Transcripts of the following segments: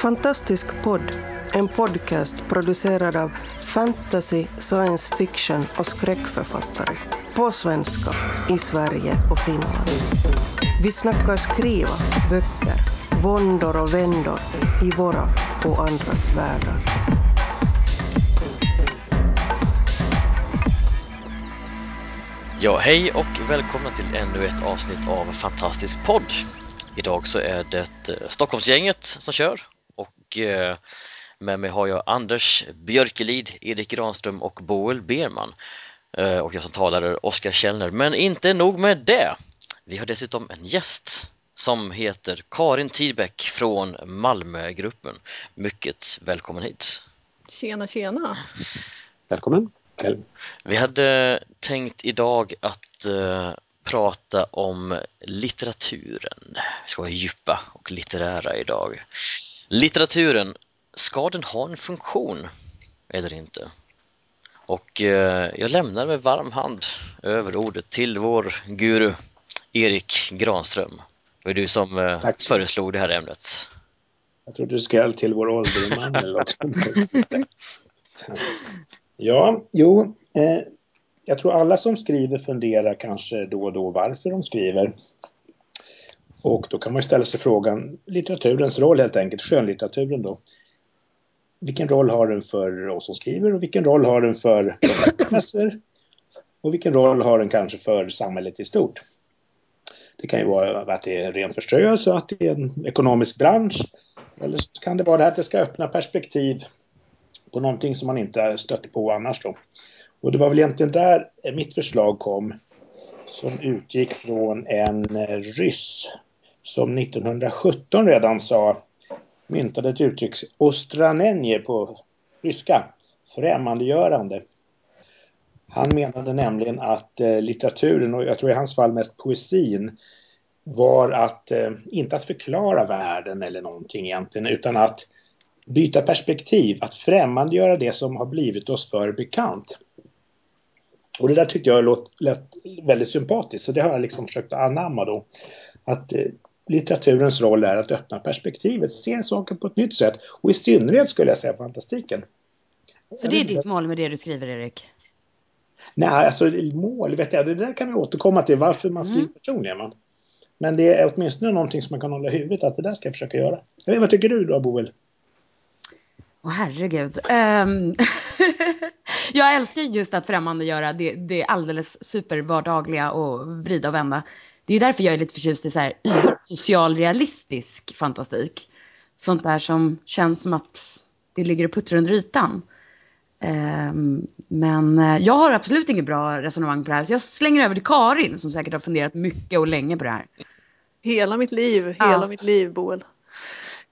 Fantastisk podd, en podcast producerad av fantasy, science fiction och skräckförfattare. På svenska, i Sverige och Finland. Vi snackar skriva, böcker, våndor och vändor i våra och andras världar. Ja, hej och välkomna till ännu ett avsnitt av Fantastisk podd. Idag så är det eh, Stockholmsgänget som kör med mig har jag Anders Björkelid, Erik Granström och Boel Berman. Eh, och jag som talar är Oskar Källner, men inte nog med det. Vi har dessutom en gäst som heter Karin Tidbeck från Malmögruppen. Mycket välkommen hit! Tjena, tjena! Välkommen! Vi hade tänkt idag att uh, prata om litteraturen. Vi ska vara djupa och litterära idag. Litteraturen, ska den ha en funktion eller inte? Och uh, jag lämnar med varm hand över ordet till vår guru Erik Granström. Det var du som uh, föreslog det här ämnet. Jag trodde du skulle till vår ålderman eller något. Ja, jo. Eh, jag tror alla som skriver funderar kanske då och då varför de skriver. Och då kan man ställa sig frågan, litteraturens roll helt enkelt, skönlitteraturen då. Vilken roll har den för oss som skriver och vilken roll har den för läser? Och vilken roll har den kanske för samhället i stort? Det kan ju vara att det är ren förströelse, att det är en ekonomisk bransch. Eller så kan det vara det här att det ska öppna perspektiv på någonting som man inte stötte på annars då. Och det var väl egentligen där mitt förslag kom som utgick från en ryss som 1917 redan sa, myntade ett uttryck, ostranenje på ryska, främmandegörande. Han menade nämligen att eh, litteraturen, och jag tror i hans fall mest poesin, var att, eh, inte att förklara världen eller någonting egentligen, utan att byta perspektiv, att främmandegöra det som har blivit oss för bekant. Och det där tyckte jag låt, lät väldigt sympatiskt, så det har jag liksom försökt anamma då. Att eh, litteraturens roll är att öppna perspektivet, se saker på ett nytt sätt och i synnerhet skulle jag säga fantastiken. Så det är ditt mål med det du skriver, Erik? Nej, alltså mål vet jag, det där kan vi återkomma till, varför man skriver mm. personligen. Man. Men det är åtminstone någonting som man kan hålla i huvudet, att det där ska jag försöka göra. Jag vet, vad tycker du då, Boel? Åh oh, herregud. Um, jag älskar just att främmande göra det, det alldeles supervardagliga och vrida och vända. Det är därför jag är lite förtjust i så här socialrealistisk fantastik. Sånt där som känns som att det ligger och puttrar under ytan. Um, men uh, jag har absolut inget bra resonemang på det här. Så jag slänger över till Karin som säkert har funderat mycket och länge på det här. Hela mitt liv, hela ja. mitt liv Boel.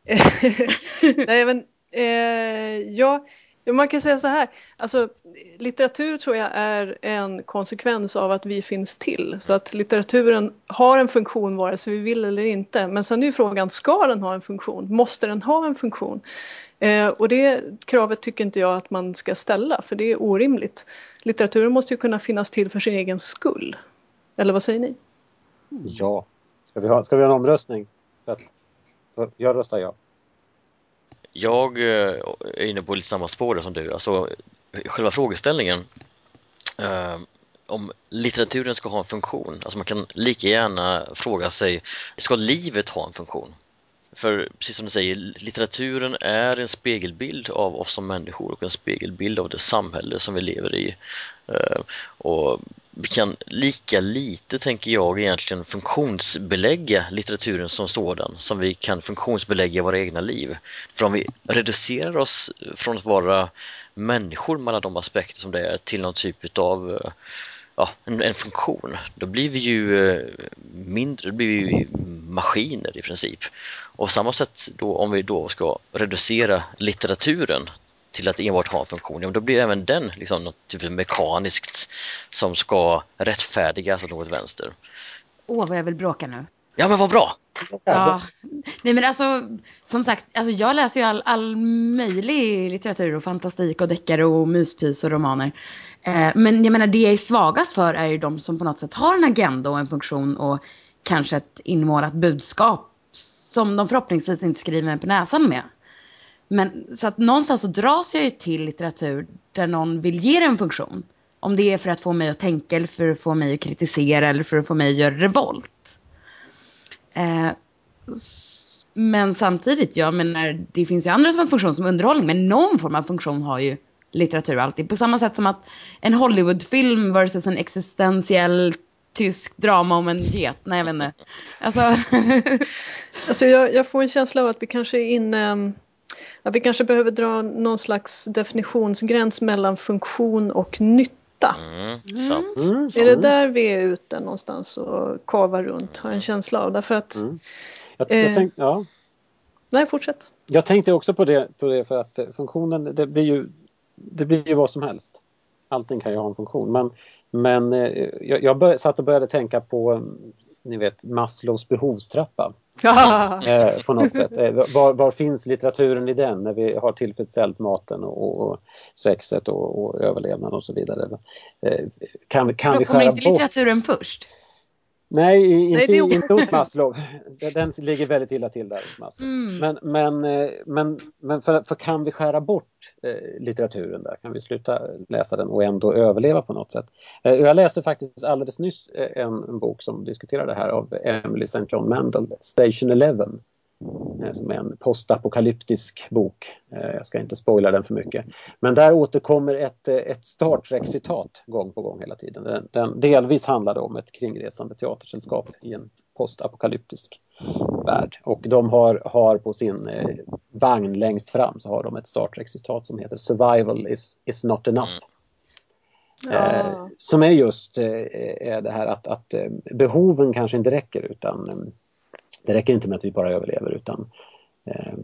Nej men Eh, ja, man kan säga så här, alltså litteratur tror jag är en konsekvens av att vi finns till. Så att litteraturen har en funktion vare sig vi vill eller inte. Men sen är ju frågan, ska den ha en funktion? Måste den ha en funktion? Eh, och det kravet tycker inte jag att man ska ställa, för det är orimligt. Litteraturen måste ju kunna finnas till för sin egen skull. Eller vad säger ni? Ja. Ska vi ha, ska vi ha en omröstning? Jag röstar ja. Jag eh, är inne på lite samma spår som du, alltså själva frågeställningen eh, om litteraturen ska ha en funktion, alltså man kan lika gärna fråga sig, ska livet ha en funktion? För precis som du säger, litteraturen är en spegelbild av oss som människor och en spegelbild av det samhälle som vi lever i. Eh, och vi kan lika lite, tänker jag, egentligen funktionsbelägga litteraturen som sådan som vi kan funktionsbelägga våra egna liv. För om vi reducerar oss från att vara människor med alla de aspekter som det är till någon typ av ja, en, en, funktion, då blir vi ju eh, mindre, då blir vi ju maskiner i princip. Och på samma sätt då om vi då ska reducera litteraturen till att enbart ha en funktion, ja, då blir även den liksom något typ mekaniskt som ska rättfärdigas åt något vänster. Åh, vad jag vill bråka nu. Ja, men vad bra! Ja, nej men alltså som sagt, alltså jag läser ju all, all möjlig litteratur och fantastik och deckare och myspys och romaner. Eh, men jag menar det jag är svagast för är ju de som på något sätt har en agenda och en funktion och kanske ett inmålat budskap som de förhoppningsvis inte skriver på näsan med. Men så att någonstans så dras jag ju till litteratur där någon vill ge det en funktion. Om det är för att få mig att tänka eller för att få mig att kritisera eller för att få mig att göra revolt. Eh, men samtidigt, jag menar, det finns ju andra som har funktion som underhållning, men någon form av funktion har ju litteratur alltid. På samma sätt som att en Hollywoodfilm versus en existentiell tysk drama om en get. Nej, jag vet inte. Alltså, alltså jag, jag, får en känsla av att vi kanske är inne mm, att vi kanske behöver dra någon slags definitionsgräns mellan funktion och nytta. Mm, sant. Mm, är det där vi är ute någonstans och kavar runt? Har en känsla av. Därför att... Mm. Jag, jag eh, tänk, ja. Nej, fortsätt. Jag tänkte också på det, på det för att funktionen, det blir ju det blir ju vad som helst. Allting kan ju ha en funktion. Men, men eh, jag, jag bör, satt och började tänka på ni vet Maslows behovstrappa. eh, på något sätt. Eh, var, var, finns litteraturen i den när vi har tillfredsställt maten och, och sexet och, och överlevnad och så vidare. Eh, kan, kan vi kommer inte litteraturen först? Nej, inte, Nej, inte hos Maslow. Den ligger väldigt illa till där Maslow. Mm. Men, men, eh, men, men för, för, kan vi skära bort eh, litteraturen där? Kan vi sluta läsa den och ändå överleva på något sätt? Eh, jag läste faktiskt alldeles nyss en, en, bok som diskuterar det här av Emily St. John Mandel, Station Eleven. Eh, som är en postapokalyptisk bok. Eh, jag ska inte spoila den för mycket. Men där återkommer ett, eh, ett Star Trek-citat gång på gång hela tiden. Den, den, delvis handlar det om ett kringresande teatersällskap i en postapokalyptisk värld. Och de har, har på sin eh, vagn längst fram så har de ett Star Trek-citat som heter Survival is, is not enough. Mm. Eh, som är just eh, det här att, att behoven kanske inte räcker utan det räcker inte med att vi bara överlever utan eh,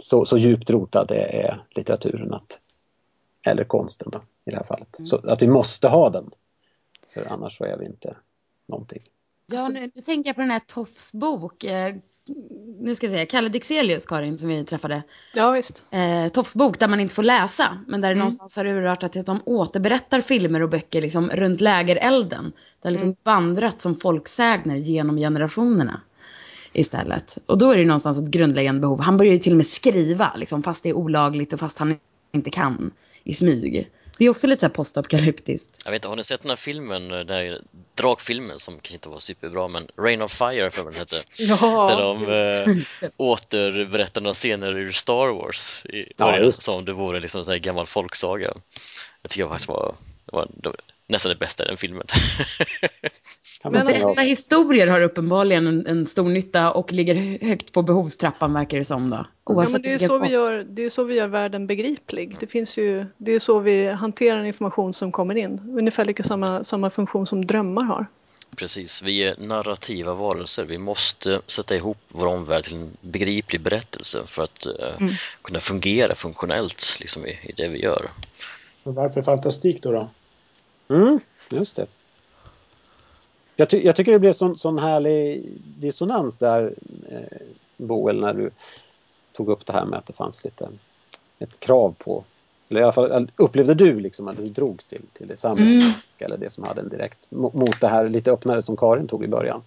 så, så djupt rotad är litteraturen att, eller konsten då, i det här fallet. Mm. Så att vi måste ha den. För annars så är vi inte någonting. Ja, nu, nu tänker jag på den här Toffs bok. Eh, nu ska jag säga, Kalle Dixelius, Karin, som vi träffade. Ja, visst. Eh, Toffs bok där man inte får läsa. Men där mm. någonstans har det urartat till att de återberättar filmer och böcker liksom, runt lägerelden. Det har liksom mm. vandrat som folksägner genom generationerna istället. Och då är det någonstans ett grundläggande behov. Han börjar ju till och med skriva, liksom, fast det är olagligt och fast han inte kan i smyg. Det är också lite så här postapokalyptiskt. Jag vet inte, har ni sett den här filmen, den här drakfilmen som kanske inte var superbra men Rain of Fire för vad den hette. Ja. Där de äh, återberättar några scener ur Star Wars i, ja, som det vore liksom en gammal folksaga. Jag tycker faktiskt var, det var, det var nästan det bästa i den filmen. Men äkta historier har uppenbarligen en, en, stor nytta och ligger högt på behovstrappan verkar det som då. ja, men det, är så vi gör, det är så vi gör världen begriplig. Det, finns ju, det är så vi hanterar information som kommer in. Ungefär lika samma, samma funktion som drömmar har. Precis, vi är narrativa varelser. Vi måste sätta ihop vår omvärld till en begriplig berättelse för att uh, mm. kunna fungera funktionellt liksom, i, i det vi gör. varför fantastik då? då? Mm, just det. Jag, ty jag, tycker det blev sån, sån härlig dissonans där, eh, Boel, när du tog upp det här med att det fanns lite ett krav på eller i alla fall upplevde du liksom att du drogs till, till det samhällskritiska mm. eller det som hade en direkt mot det här lite öppnare som Karin tog i början?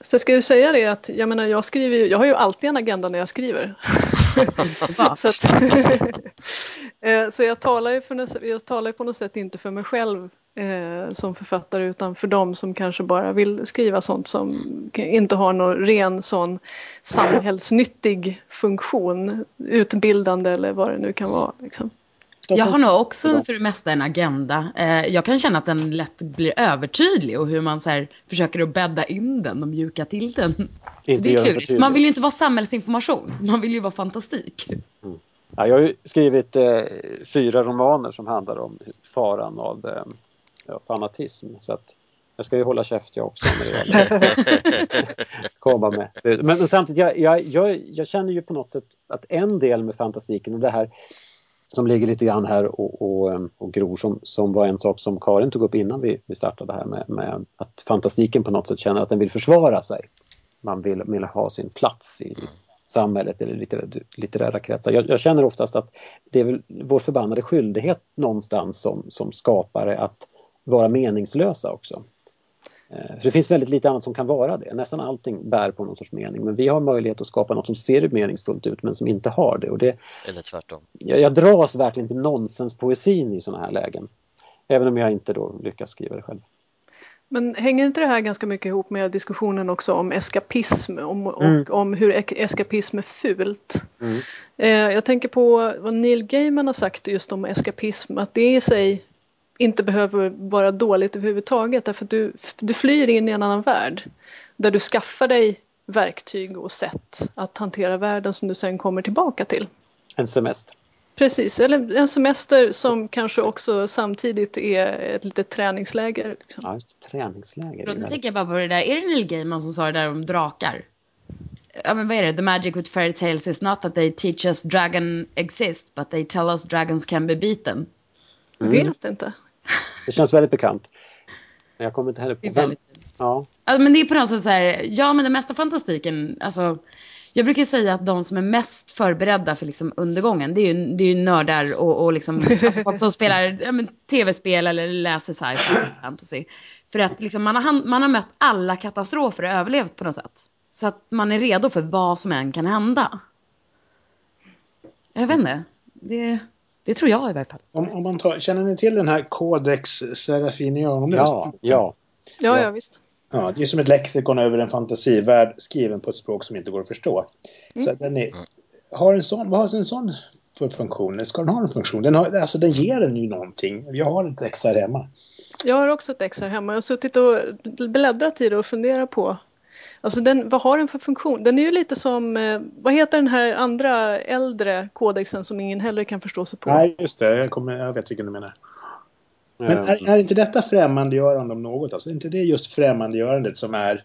Så jag ska ju säga det att jag menar jag skriver ju, jag har ju alltid en agenda när jag skriver. så, att, eh, så jag talar ju för, jag talar på något sätt inte för mig själv eh, som författare utan för dem som kanske bara vill skriva sånt som inte har någon ren sån samhällsnyttig funktion, utbildande eller vad det nu kan vara. Liksom. Jag har nog också för det mesta en agenda. Eh, jag kan känna att den lätt blir övertydlig och hur man så här, försöker att bädda in den och mjuka till den. Inte så det är klurigt. Man vill ju inte vara samhällsinformation, man vill ju vara fantastik. Mm. Ja, jag har skrivit eh, fyra romaner som handlar om faran av eh, ja, fanatism. Så att jag ska ju hålla käft jag också när det gäller komma med. Men, men samtidigt, jag, jag, jag, jag, känner ju på något sätt att en del med fantastiken och det här som ligger lite grann här och, och, och gror som, som var en sak som Karin tog upp innan vi, vi startade här med, med att fantastiken på något sätt känner att den vill försvara sig. Man vill, vill ha sin plats i samhället eller litterära, litterära kretsar. Jag, jag, känner oftast att det är väl vår förbannade skyldighet någonstans som, som skapare att vara meningslösa också. För det finns väldigt lite annat som kan vara det. Nästan allting bär på någon sorts mening. Men vi har möjlighet att skapa något som ser meningsfullt ut men som inte har det. Och det Eller tvärtom. Jag, jag dras verkligen till nonsenspoesin i sådana här lägen. Även om jag inte då lyckas skriva det själv. Men hänger inte det här ganska mycket ihop med diskussionen också om eskapism om, och mm. om hur eskapism är fult? Mm. Eh, jag tänker på vad Neil Gaiman har sagt just om eskapism, att det i sig inte behöver vara dåligt överhuvudtaget därför att du, du flyr in i en annan värld där du skaffar dig verktyg och sätt att hantera världen som du sen kommer tillbaka till. En semester. Precis, eller en semester som kanske också samtidigt är ett litet träningsläger. Liksom. Ja, just träningsläger. Då tänker jag bara på det där, är det Neil Gaiman som sa det där om drakar? Ja men vad är det? The magic with fairy tales is not that they teach us dragon exist, but they tell us dragons can be beaten. Mm. Jag vet inte. Det känns väldigt bekant. Jag kommer inte heller på... Ja. Alltså, men det är på något sätt så här, ja men den mesta fantastiken, alltså jag brukar säga att de som är mest förberedda för liksom undergången, det är ju, det är ju nördar och, och liksom, alltså folk som spelar ja, tv-spel eller läser sci-fi fantasy. För att liksom, man, har, man har mött alla katastrofer och överlevt på något sätt. Så att man är redo för vad som än kan hända. Jag vet inte. Det, det tror jag i varje fall. Om, om man tar, känner ni till den här Codex Serafinianum? Ja, ja. Ja, ja, visst. Ja, det är som ett lexikon över en fantasivärld skriven på ett språk som inte går att förstå. Mm. Så den är, har en sån, vad har en sån för funktion? Ska den ha en funktion? Den, har, alltså, den ger en ju någonting. Jag har ett ex här hemma. Jag har också ett ex här hemma. Jag har suttit och bläddrat i det och funderat på Alltså den, vad har den för funktion? Den är ju lite som, eh, vad heter den här andra äldre kodexen som ingen heller kan förstå sig på? Nej, just det. Jag, kommer, jag vet vilken du menar. Men är, är inte detta främmandegörande om något? Alltså är inte det just främmandegörandet som är,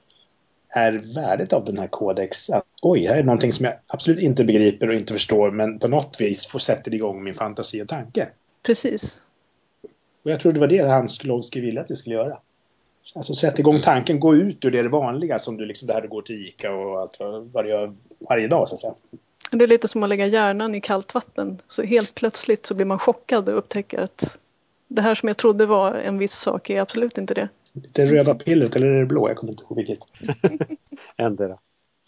är värdet av den här kodex? Att, oj, här är någonting som jag absolut inte begriper och inte förstår men på något vis får sätta igång min fantasi och tanke. Precis. Och jag tror det var det Hans Lovski ville att vi skulle göra. Alltså sätta igång tanken, gå ut ur det vanliga som du liksom, det här du går till Ica och allt vad du gör varje dag så att säga. Det är lite som att lägga hjärnan i kallt vatten. Så helt plötsligt så blir man chockad och upptäcker att det här som jag trodde var en viss sak är absolut inte det. Det röda pillret eller är det blå? Jag kommer inte ihåg vilket. Ändra.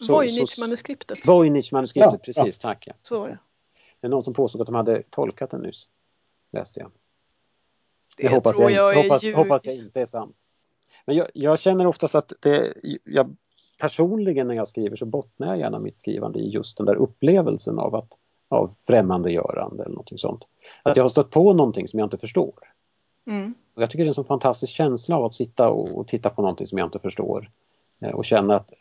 Voynich-manuskriptet. Voynich-manuskriptet, ja, precis. Ja. Tack. Ja. Så var det. Det är någon som påstod att de hade tolkat den nyss. Läste jag. Det, det hoppas, jag, jag hoppas, hoppas jag inte är sant. Men jag, jag känner oftast att det, jag, personligen när jag skriver så bottnar jag gärna mitt skrivande i just den där upplevelsen av att av främmandegörande eller någonting sånt. Att jag har stött på någonting som jag inte förstår. Mm. Och jag tycker det är en så fantastisk känsla av att sitta och, och, titta på någonting som jag inte förstår. Eh, och känna att,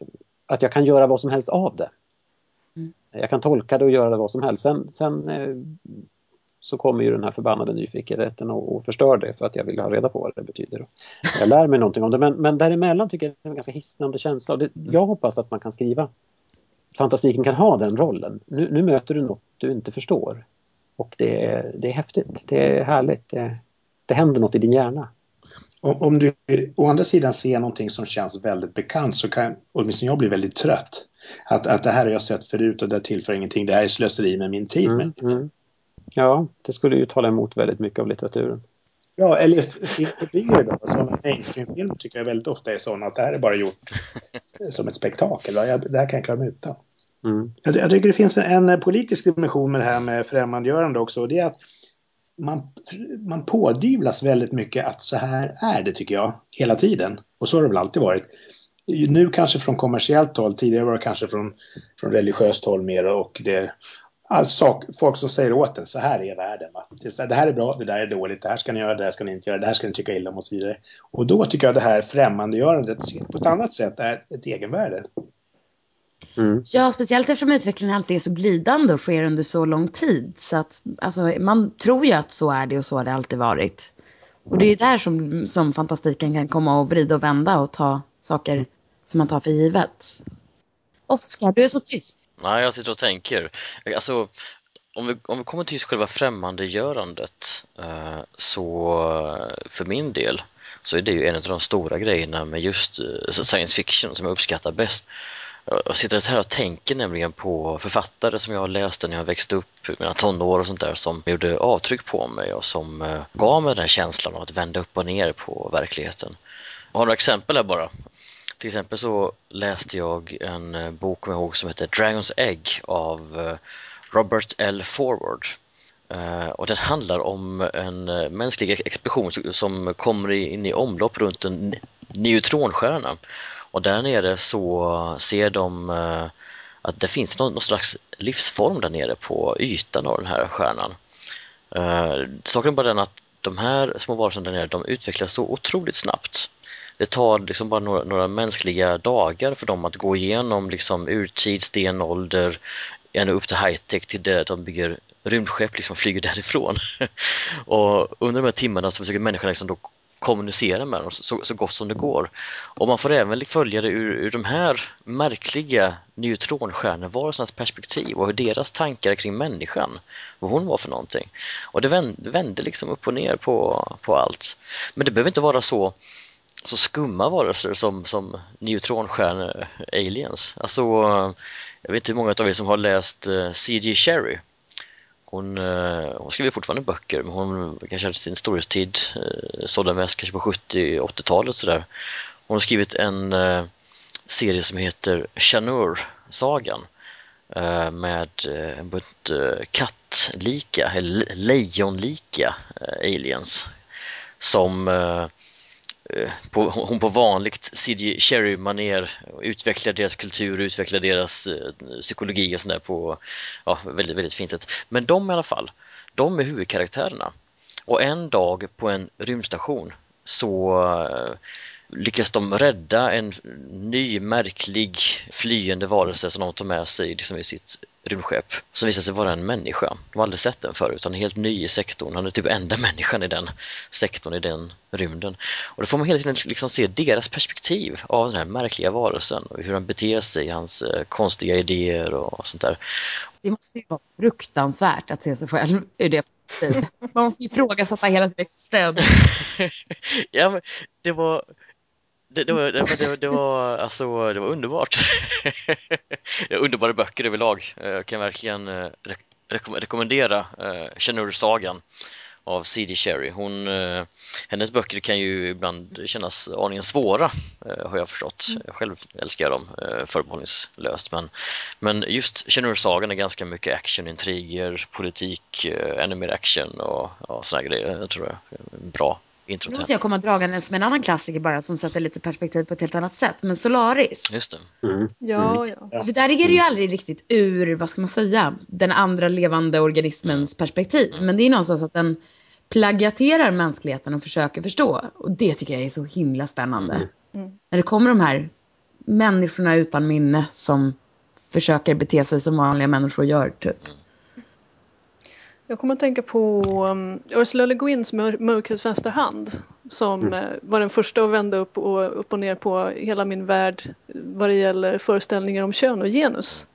att jag kan göra vad som helst av det. Mm. Jag kan tolka det och göra det vad som helst. Sen, sen eh, så kommer ju den här förbannade nyfikenheten och, och förstör det för att jag vill ha reda på vad det betyder. Jag lär mig någonting om det men, men däremellan tycker jag det är en ganska hisnande känsla. Det, jag hoppas att man kan skriva fantastiken kan ha den rollen. Nu, nu möter du något du inte förstår. Och det är, det är häftigt, det är härligt, det, det händer något i din hjärna. Om, om du å andra sidan ser någonting som känns väldigt bekant så kan åtminstone jag bli väldigt trött. Att, att det här har jag sett förut och det tillför ingenting, det här är slöseri med min tid. Mm, mm. Ja, det skulle ju tala emot väldigt mycket av litteraturen. Ja, eller fotografier då. Sådana mainstream-filmer tycker jag väldigt ofta är sådana att det här är bara gjort som ett spektakel. Jag, det här kan jag klara mig utan. Mm. Jag, jag, tycker det finns en, en, politisk dimension med det här med främmandegörande också. Och det är att man, man pådyvlas väldigt mycket att så här är det tycker jag. Hela tiden. Och så har det väl alltid varit. Nu kanske från kommersiellt håll, tidigare var det kanske från, från religiöst håll mer och det Alltså folk som säger åt en, så här är världen. Va? Det här är bra, det där är dåligt, det här ska ni göra, det här ska ni inte göra, det här ska ni tycka illa om och så vidare. Och då tycker jag det här främmandegörandet på ett annat sätt är ett egenvärde. Mm. Ja, speciellt eftersom utvecklingen alltid är så glidande och sker under så lång tid. Så att alltså, man tror ju att så är det och så har det alltid varit. Och det är där som, som fantastiken kan komma och vrida och vända och ta saker som man tar för givet. Oskar, du är så tyst. Nej, jag sitter och tänker. Alltså, om vi, om vi kommer till själva främmandegörandet eh, så för min del så är det ju en av de stora grejerna med just eh, science fiction som jag uppskattar bäst. Jag sitter här och tänker nämligen på författare som jag har läst när jag växte upp, i mina tonår och sånt där, som gjorde avtryck på mig och som eh, gav mig den här känslan av att vända upp och ner på verkligheten. Jag har några exempel här bara. Till exempel så läste jag en eh, bok med ihåg som heter Dragons Egg av eh, Robert L. Forward. Eh, och den handlar om en mänsklig expedition som kommer in i omlopp runt en neutronstjärna. Och där nere så ser de att det finns någon, någon slags livsform där nere på ytan av den här stjärnan. Saken är bara den att de här små varelserna där nere, de utvecklas så otroligt snabbt. Det tar liksom bara några, några mänskliga dagar för dem att gå igenom liksom urtid, stenålder, ända upp till high-tech till det att de bygger rymdskepp liksom flyger därifrån. och under de här timmarna så försöker människan liksom då kommunicera med dem så, så gott som det går. Och man får även följa det ur, ur de här märkliga neutronstjärnevarelsernas perspektiv och hur deras tankar kring människan, vad hon var för någonting. Och det vände, vände liksom upp och ner på, på allt. Men det behöver inte vara så så skumma varelser som, som neutronstjärne-aliens. Alltså, jag vet inte hur många av er som har läst eh, uh, C.G. Sherry hon, eh, hon skriver fortfarande böcker men hon kanske hade sin storhetstid eh, sålde mest kanske på 70-80-talet sådär. Hon har skrivit en eh, serie som heter Chanur-sagan med en bunt kattlika eller lejonlika aliens som Eh, på, hon på vanligt C.G. Cherry-manér utvecklar deras kultur, utvecklar deras eh, psykologi och sådär på ja, väldigt, väldigt fint sätt. Men de i alla fall, de är huvudkaraktärerna. Och en dag på en rymdstation så eh, lyckas de rädda en ny märklig flyende varelse som de tar med sig liksom i sitt rymdskepp som visar sig vara en människa. De har aldrig sett den förut, han är helt ny i sektorn. Han är typ enda människan i den sektorn, i den rymden. Och då får man hela tiden liksom se deras perspektiv av den här märkliga varelsen och hur han beter sig, hans eh, konstiga idéer och sånt där. Det måste ju vara fruktansvärt att se sig själv ur det man måste ifrågasätta hela sin existens. ja, men det var det, det, var, det, det, var, alltså, det var underbart. underbara böcker överlag. Jag kan verkligen eh, rekom rekommendera uh, Shanur-sagan av C.D. Cherry. Hon, uh, hennes böcker kan ju ibland kännas aningen svåra har jag förstått. Mm. Jag själv älskar dem uh, förbehållningslöst men, men just Shanur-sagan är ganska mycket action, intriger, politik, ännu mer action och ja, sådana grejer. Jag tror det är bra introt. Nu måste jag komma dragande som en annan klassiker bara som sätter lite perspektiv på ett helt annat sätt. Men Solaris. Just det. Mm. Ja, mm. ja. För där är det ju aldrig riktigt ur, vad ska man säga, den andra levande organismens perspektiv. Men det är någonstans att den plagiaterar mänskligheten och försöker förstå. Och det tycker jag är så himla spännande. Mm. mm. När det kommer de här människorna utan minne som försöker bete sig som vanliga människor gör, typ. Jag kommer att tänka på um, Ursula Le Guins Mör Mörkrets vänstra hand som mm. uh, var den första att vända upp och, upp och ner på hela min värld vad det gäller föreställningar om kön och genus.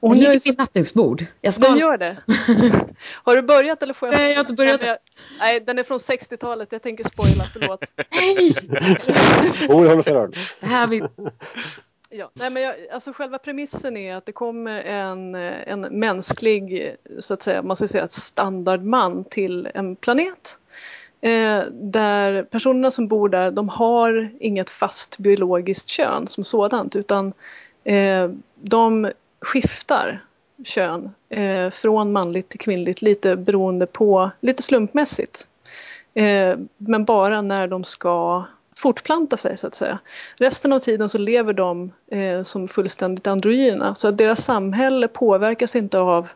Och hon ligger vid nattduksbord. Jag ska... Den gör det. har du börjat eller får jag? Nej, jag har inte börjat. Nej, den är från 60-talet. Jag tänker spoila, förlåt. Nej! Oj, håller för Det här vill... Ja, nej men jag, alltså själva premissen är att det kommer en, eh, en mänsklig, så att säga, man ska säga standardman till en planet. Eh, där personerna som bor där, de har inget fast biologiskt kön som sådant utan eh, de skiftar kön eh, från manligt till kvinnligt lite beroende på, lite slumpmässigt. Eh, men bara när de ska fortplanta sig så att säga. Resten av tiden så lever de eh, som fullständigt androgyna så att deras samhälle påverkas inte av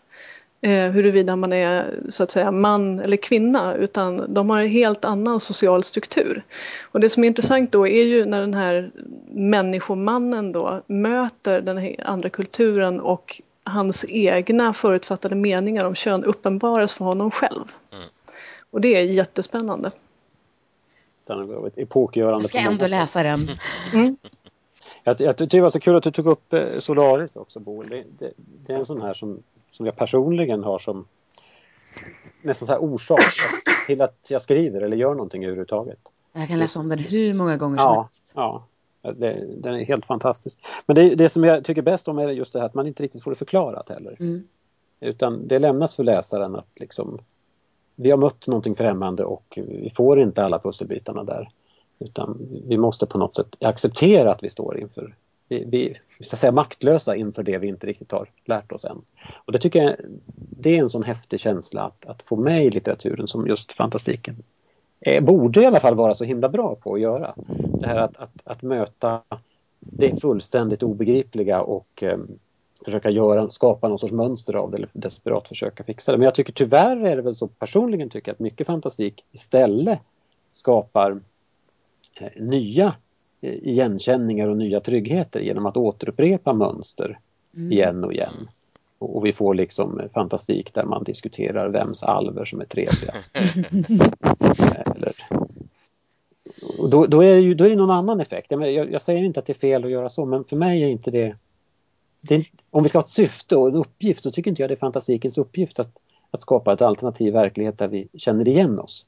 eh, huruvida man är så att säga man eller kvinna utan de har en helt annan social struktur. Och det som är intressant då är ju när den här människomannen då möter den andra kulturen och hans egna förutfattade meningar om kön uppenbaras för honom själv. Mm. Och det är jättespännande. Den har varit epokgörande. Jag ska ändå läsa den. Mm. Jag, jag tycker det var så kul att du tog upp eh, Solaris också, Bo. Det, det, det, är en sån här som, som jag personligen har som nästan så här orsak till att jag skriver eller gör någonting överhuvudtaget. Jag kan läsa om den hur många gånger som ja, helst. Ja, det, den är helt fantastisk. Men det, det som jag tycker bäst om är just det här att man inte riktigt får det förklarat heller. Mm. Utan det lämnas för läsaren att liksom vi har mött någonting främmande och vi får inte alla pusselbitarna där. Utan vi måste på något sätt acceptera att vi står inför, vi, vi, ska säga maktlösa inför det vi inte riktigt har lärt oss än. Och det tycker jag, det är en sån häftig känsla att, att få med i litteraturen som just fantastiken eh, borde i alla fall vara så himla bra på att göra. Det här att, att, att möta det fullständigt obegripliga och eh, försöka göra, skapa någon sorts mönster av det eller desperat försöka fixa det. Men jag tycker tyvärr är det väl så personligen tycker jag att mycket fantastik istället skapar eh, nya eh, igenkänningar och nya tryggheter genom att återupprepa mönster mm. igen och igen. Och, och vi får liksom fantastik där man diskuterar vems alver som är trevligast. eller, och då, då, är det ju då är det någon annan effekt. Jag, jag, jag, säger inte att det är fel att göra så men för mig är inte det det, om vi ska ha ett syfte och en uppgift så tycker inte jag det är fantastikens uppgift att, att skapa ett alternativ verklighet där vi känner igen oss.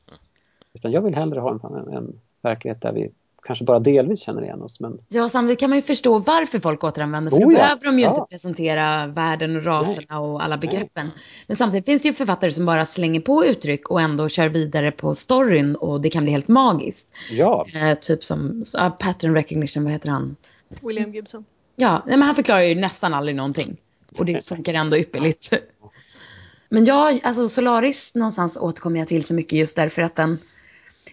Utan jag vill hellre ha en, en, en verklighet där vi kanske bara delvis känner igen oss. Men... Ja, samtidigt kan man ju förstå varför folk återanvänder. För oh, då ja. behöver de ju ja. inte presentera världen och raserna Nej. och alla begreppen. Nej. Men samtidigt finns det ju författare som bara slänger på uttryck och ändå kör vidare på storyn och det kan bli helt magiskt. Ja. Eh, typ som uh, pattern recognition, vad heter han? William Gibson. Ja, men han förklarar ju nästan aldrig någonting. Och det funkar ändå ypperligt. Men jag, alltså Solaris någonstans återkommer jag till så mycket just därför att den,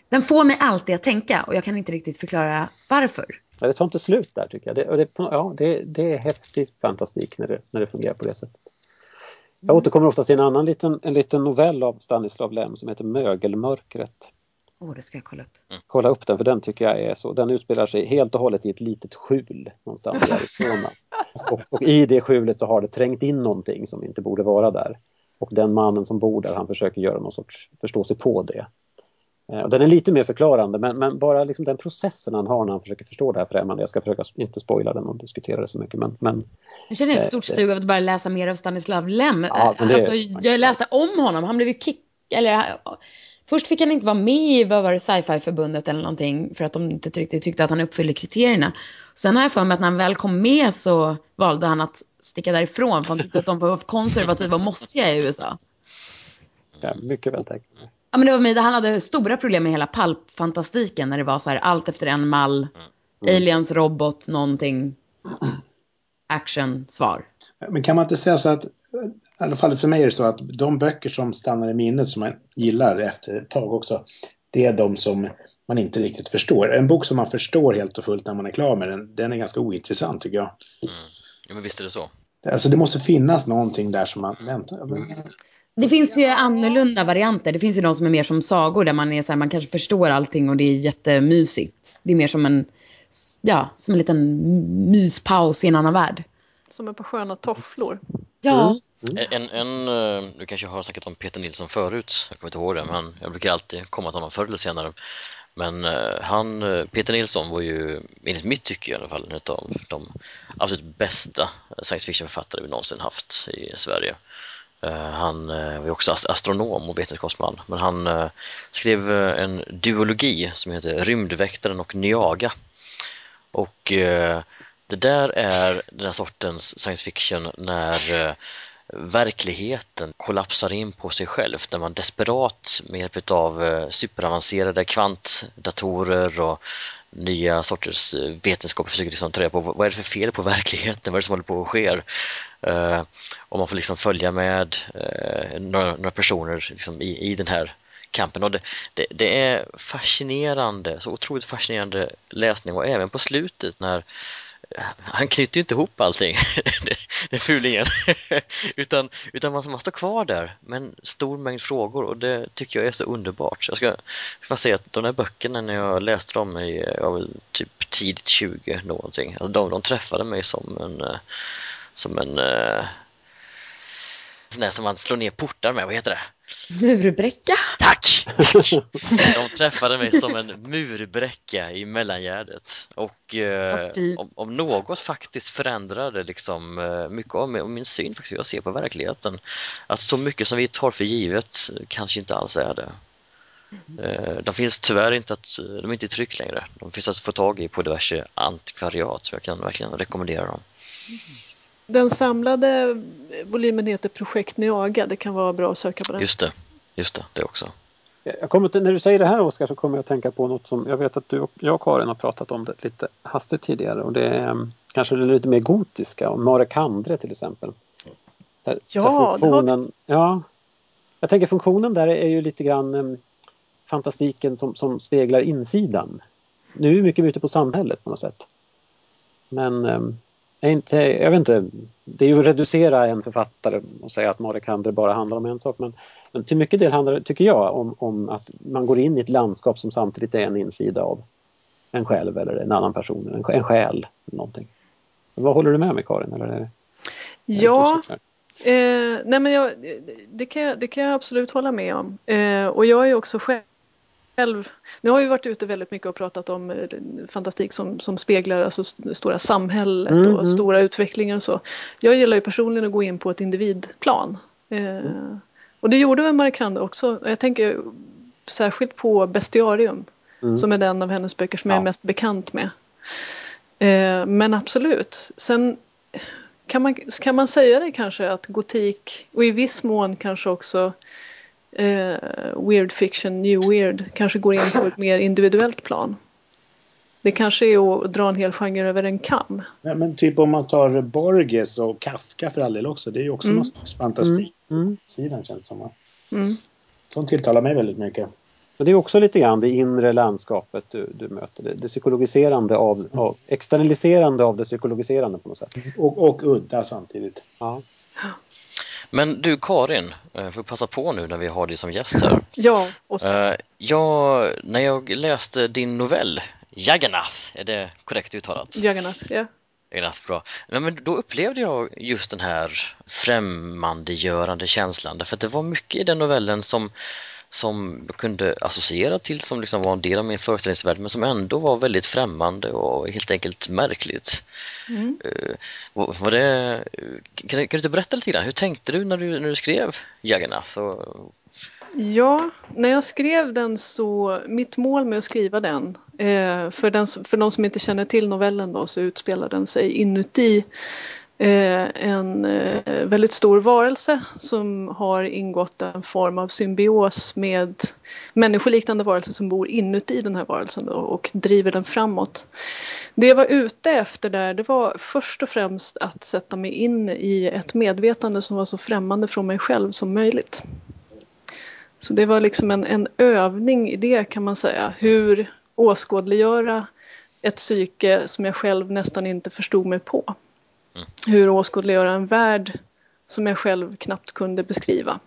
den får mig alltid att tänka och jag kan inte riktigt förklara varför. Ja, det tar inte slut där tycker jag. Det, det, ja, det, det är häftig fantastik när det, när det fungerar på det sättet. Jag mm. återkommer ofta till en annan liten, en liten novell av Stanislav Lem som heter Mögelmörkret. Åh, oh, det ska jag kolla upp. Mm. Kolla upp den för den tycker jag är så. Den utspelar sig helt och hållet i ett litet skjul någonstans i Arizona. och, och, i det skjulet så har det trängt in någonting som inte borde vara där. Och den mannen som bor där han försöker göra någon sorts förstå sig på det. Eh, den är lite mer förklarande men, men bara liksom den processen han har när han försöker förstå det här främmande. Jag ska försöka inte spoila den och diskutera det så mycket men... men jag känner ett stort eh, sug av att bara läsa mer av Stanislav Lem. Ja, det, alltså, jag läste om honom, han blev ju kick... Eller Först fick han inte vara med i vad var det, sci-fi-förbundet eller någonting för att de inte riktigt tyckte att han uppfyllde kriterierna. Sen har jag för mig att när han väl kom med så valde han att sticka därifrån för han tyckte att de var konservativa och mossiga i USA. Ja, mycket väl tänkt. Ja, men det var med, han hade stora problem med hela palpfantastiken när det var så här allt efter en mall, mm. aliens, robot, någonting, action, svar. Men kan man inte säga så att i alla fall för mig är det så att de böcker som stannar i minnet som man gillar efter ett tag också, det är de som man inte riktigt förstår. En bok som man förstår helt och fullt när man är klar med den, den är ganska ointressant tycker jag. Mm. Ja, men visst är det så. Alltså det måste finnas någonting där som man väntar. Det finns ju annorlunda varianter. Det finns ju de som är mer som sagor där man är så här, man kanske förstår allting och det är jättemysigt. Det är mer som en, ja, som en liten myspaus i en annan värld. Som är på sköna tofflor. Ja. Mm. En, en, eh, du kanske har snackat om Peter Nilsson förut, jag kommer inte ihåg det, men jag brukar alltid komma till honom förr eller senare. Men uh, han, eh, Peter Nilsson var ju, enligt mitt tycke i alla fall, en av de absolut bästa science fiction-författare vi någonsin haft i Sverige. Han var också astronom och vetenskapsman, men han skrev en duologi som heter Rymdväktaren och Nyaga. Och det där är den här sortens science fiction när eh, verkligheten kollapsar in på sig själv när man desperat med hjälp av eh, superavancerade kvantdatorer och nya sorters eh, vetenskap försöker liksom ta reda på vad är det för fel på verkligheten, vad är det som håller på att ske? Uh, och man får liksom följa med uh, några, några, personer liksom i, i den här kampen. Och det, det, det, är fascinerande, så otroligt fascinerande läsning. Och även på slutet när han knyter ju inte ihop allting, den fulingen, utan, utan man, man står kvar där med en stor mängd frågor och det tycker jag är så underbart. Jag ska bara säga att de här böckerna när jag läste dem i, jag var väl typ tidigt 20 någonting, alltså de, de träffade mig som en, eh, som en eh, sån där som man slår ner portar med, vad heter det? Murbräcka. Tack! tack. De träffade mig som en murbräcka i mellangärdet och eh, om, om, något faktiskt förändrade liksom eh, mycket av min, min syn faktiskt hur jag ser på verkligheten. Att så mycket som vi tar för givet kanske inte alls är det. Eh, de finns tyvärr inte att, de är inte i tryck längre. De finns att få tag i på diverse antikvariat så jag kan verkligen rekommendera dem. Den samlade volymen heter Projekt Nyaga. Det kan vara bra att söka på den. Just det, just det, det också. Jag kommer till, när du säger det här Oskar så kommer jag att tänka på något som jag vet att du och jag Karin har pratat om det lite hastigt tidigare och det är um, kanske det lite mer gotiska, och Marek Andre till exempel. Där, ja, där funktionen, vi... ja, jag tänker funktionen där är ju lite grann um, fantastiken som, som speglar insidan. Nu är mycket ute på samhället på något sätt. Men um, inte, jag vet inte, det är ju att reducera en författare och säga att Marek Andre bara handlar om en sak men, men till mycket del handlar det, tycker jag, om, om att man går in i ett landskap som samtidigt är en insida av en själv eller en annan person, en, en själ. Eller någonting. Vad håller du med mig Karin? Eller är, ja, eh, nej men jag, det, kan jag, det kan jag absolut hålla med om. Eh, och jag är också själv själv, nu har vi varit ute väldigt mycket och pratat om eh, fantastik som, som speglar alltså stora samhället mm, och mm. stora utvecklingar och så. Jag gillar ju personligen att gå in på ett individplan. Eh, mm. Och det gjorde väl Marikande också. Jag tänker särskilt på Bestiarium mm. som är den av hennes böcker som ja. jag är mest bekant med. Eh, men absolut, sen kan man, kan man säga det kanske att gotik och i viss mån kanske också eh, weird fiction, new weird kanske går in på ett mer individuellt plan. Det kanske är att dra en hel genre över en kam. Ja, men typ om man tar Borges och Kafka för all del också. Det är ju också mm. någon slags fantastik. Mm. mm. Sidan känns som. Mm. De tilltalar mig väldigt mycket. Men det är också lite grann det inre landskapet du, du möter. Det, det psykologiserande av, av, externaliserande av det psykologiserande på något sätt. Och, och udda samtidigt. Ja. Men du Karin, jag får passa på nu när vi har dig som gäst här. Ja, Oskar. Uh, ja, när jag läste din novell Jagannath, är det korrekt uttalat? Jagannath, ja. Jagannath, bra. Men då upplevde jag just den här främmandegörande känslan, därför att det var mycket i den novellen som som jag kunde associera till som liksom var en del av min föreställningsvärld men som ändå var väldigt främmande och helt enkelt märkligt. Mm. Uh, det, kan, kan, du inte berätta lite grann, hur tänkte du när du, när du skrev Jagannath? Och... Ja, när jag skrev den så, mitt mål med att skriva den, eh, för, den, för de som inte känner till novellen då så utspelar den sig inuti Eh, Eh, en eh, väldigt stor varelse som har ingått en form av symbios med människoliknande varelser som bor inuti den här varelsen och driver den framåt. Det jag var ute efter där det var först och främst att sätta mig in i ett medvetande som var så främmande från mig själv som möjligt. Så det var liksom en, en övning i det kan man säga. Hur åskådliggöra ett psyke som jag själv nästan inte förstod mig på. Mm. Hur åskådliggöra en värld som jag själv knappt kunde beskriva.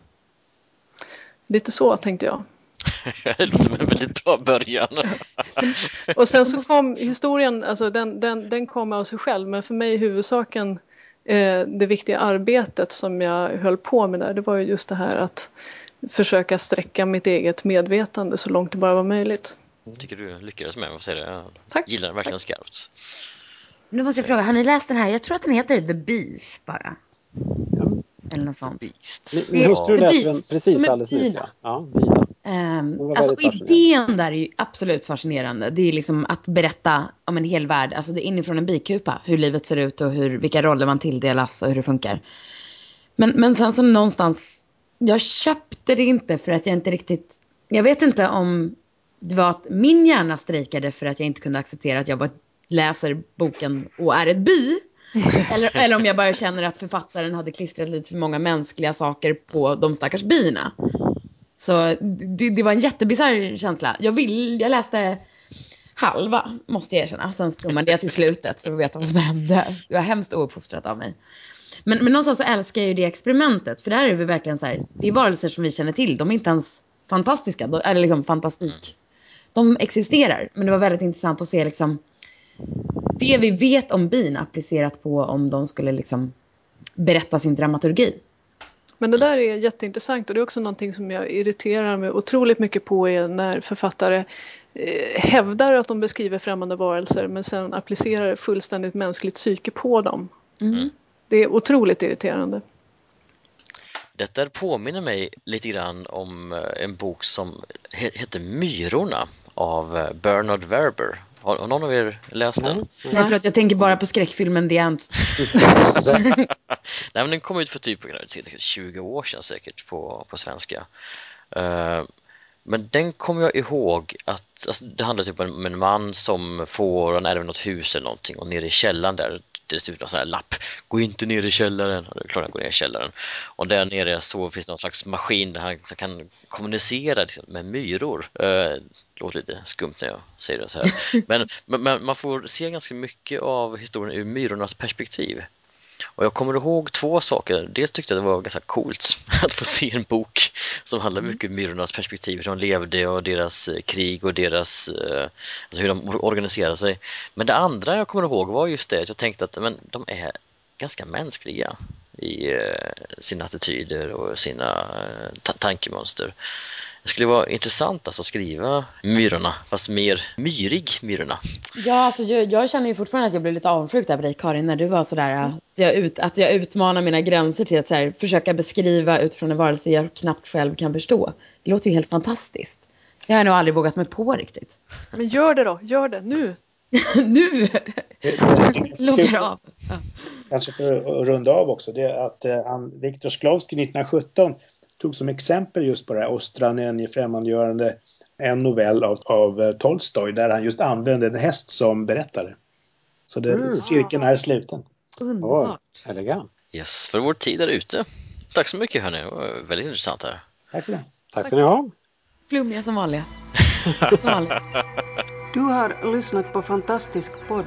Lite så tänkte jag. det låter som en väldigt bra början. och sen så kom historien, alltså den, den, den kom av sig själv, men för mig huvudsaken eh, det viktiga arbetet som jag höll på med där, det var ju just det här att försöka sträcka mitt eget medvetande så långt det bara var möjligt. Jag tycker du lyckades med, vad säger du? Jag Tack. gillar den verkligen skarpt. Nu måste jag fråga, har ni läst den här? Jag tror att den heter The Bees bara. Eller något sånt. Beast. Min hustru läste den precis alldeles nyss. Ja. Ja, um, alltså idén där är ju absolut fascinerande. Det är liksom att berätta om en hel värld, alltså det är inifrån en bikupa, hur livet ser ut och hur, vilka roller man tilldelas och hur det funkar. Men, men sen så någonstans, jag köpte det inte för att jag inte riktigt, jag vet inte om det var att min hjärna strejkade för att jag inte kunde acceptera att jag var ett läser boken och är ett bi. eller, eller om jag bara känner att författaren hade klistrat lite för många mänskliga saker på de stackars bina. Så det, det var en jättebisarr känsla. Jag, vill, jag läste halva, måste jag erkänna. Sen skummade jag till slutet för att veta vad som hände. Det var hemskt ouppfostrat av mig. Men, men någonstans så älskar jag ju det experimentet. För där är vi verkligen så här, det är varelser som vi känner till. De är inte ens fantastiska, eller liksom fantastik. De existerar. Men det var väldigt intressant att se liksom det vi vet om bin applicerat på om de skulle liksom berätta sin dramaturgi. Men det där är jätteintressant och det är också någonting som jag irriterar mig otroligt mycket på är när författare eh, hävdar att de beskriver främmande varelser men sen applicerar fullständigt mänskligt psyke på dem. Mm. Det är otroligt irriterande. Detta påminner mig lite grann om eh, en bok som heter Myrorna av eh, Bernard Werber har, någon av er läst den? Mm. Jag tror att jag tänker bara på skräckfilmen The Ants. Nej, men den kom ut för typ 20 år sedan säkert på, på svenska. Uh, Men den kommer jag ihåg att alltså, det handlar typ om en man som får, han ärver något hus eller någonting och nere i källaren där det ut någon sån här lapp. Gå inte ner i källaren. Och det är klart han går ner i källaren. Och där nere så finns det någon slags maskin där han kan kommunicera liksom, med myror. Uh, låter lite skumt när jag säger det så här. Men, men, man får se ganska mycket av historien ur myrornas perspektiv. Och jag kommer ihåg två saker. Dels tyckte jag det var ganska coolt att få se en bok som handlar mm. mycket om myrornas perspektiv, hur de levde och deras eh, krig och deras, eh, alltså hur de organiserade sig. Men det andra jag kommer ihåg var just det att jag tänkte att men, de är ganska mänskliga i eh, sina attityder och sina tankemönster. Det skulle vara intressant alltså att skriva Myrorna, fast mer myrig Myrorna. Ja, alltså jag, jag känner ju fortfarande att jag blev lite avundsjuk där på dig Karin, när du var sådär mm. att, jag ut, att jag utmanar mina gränser till att här, försöka beskriva utifrån en varelse jag knappt själv kan förstå. Det låter ju helt fantastiskt. Det har jag nog aldrig vågat mig på riktigt. Men gör det då, gör det nu! nu! Loggar av. Ja. Kanske för att runda av också, det är att eh, han, Viktor Sklovsky 1917 tog som exempel just på det här Ostran i främmandegörande en novell av, av eh, Tolstoj där han just använde en häst som berättare. Så det, mm. cirkeln är sluten. Underbart. Oh, elegant. Yes, för vår tid är ute. Tack så mycket hörni, det var väldigt intressant här. Tack så mycket. Tack ska ni ha. Flummiga som vanliga. som vanliga. Du har lyssnat på Fantastisk podd